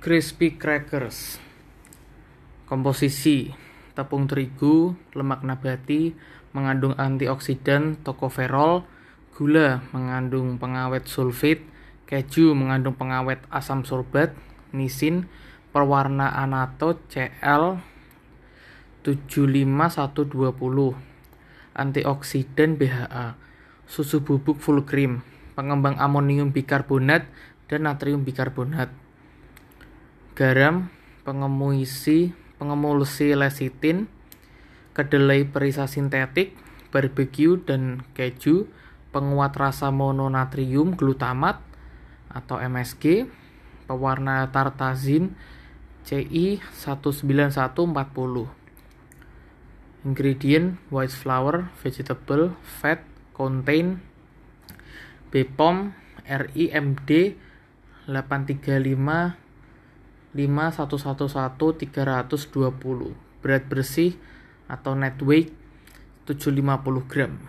Crispy crackers. Komposisi: tepung terigu, lemak nabati, mengandung antioksidan tokoferol, gula mengandung pengawet sulfit, keju mengandung pengawet asam sorbat, nisin, pewarna anato Cl 75120, antioksidan BHA, susu bubuk full cream, pengembang amonium bikarbonat dan natrium bikarbonat garam, pengemulsi, pengemulsi lesitin, kedelai perisa sintetik, barbeque dan keju, penguat rasa mononatrium glutamat atau MSG, pewarna tartazin CI 19140. Ingredient white flour, vegetable, fat, contain, BPOM, RIMD 835 5111 320 berat bersih atau net weight 750 gram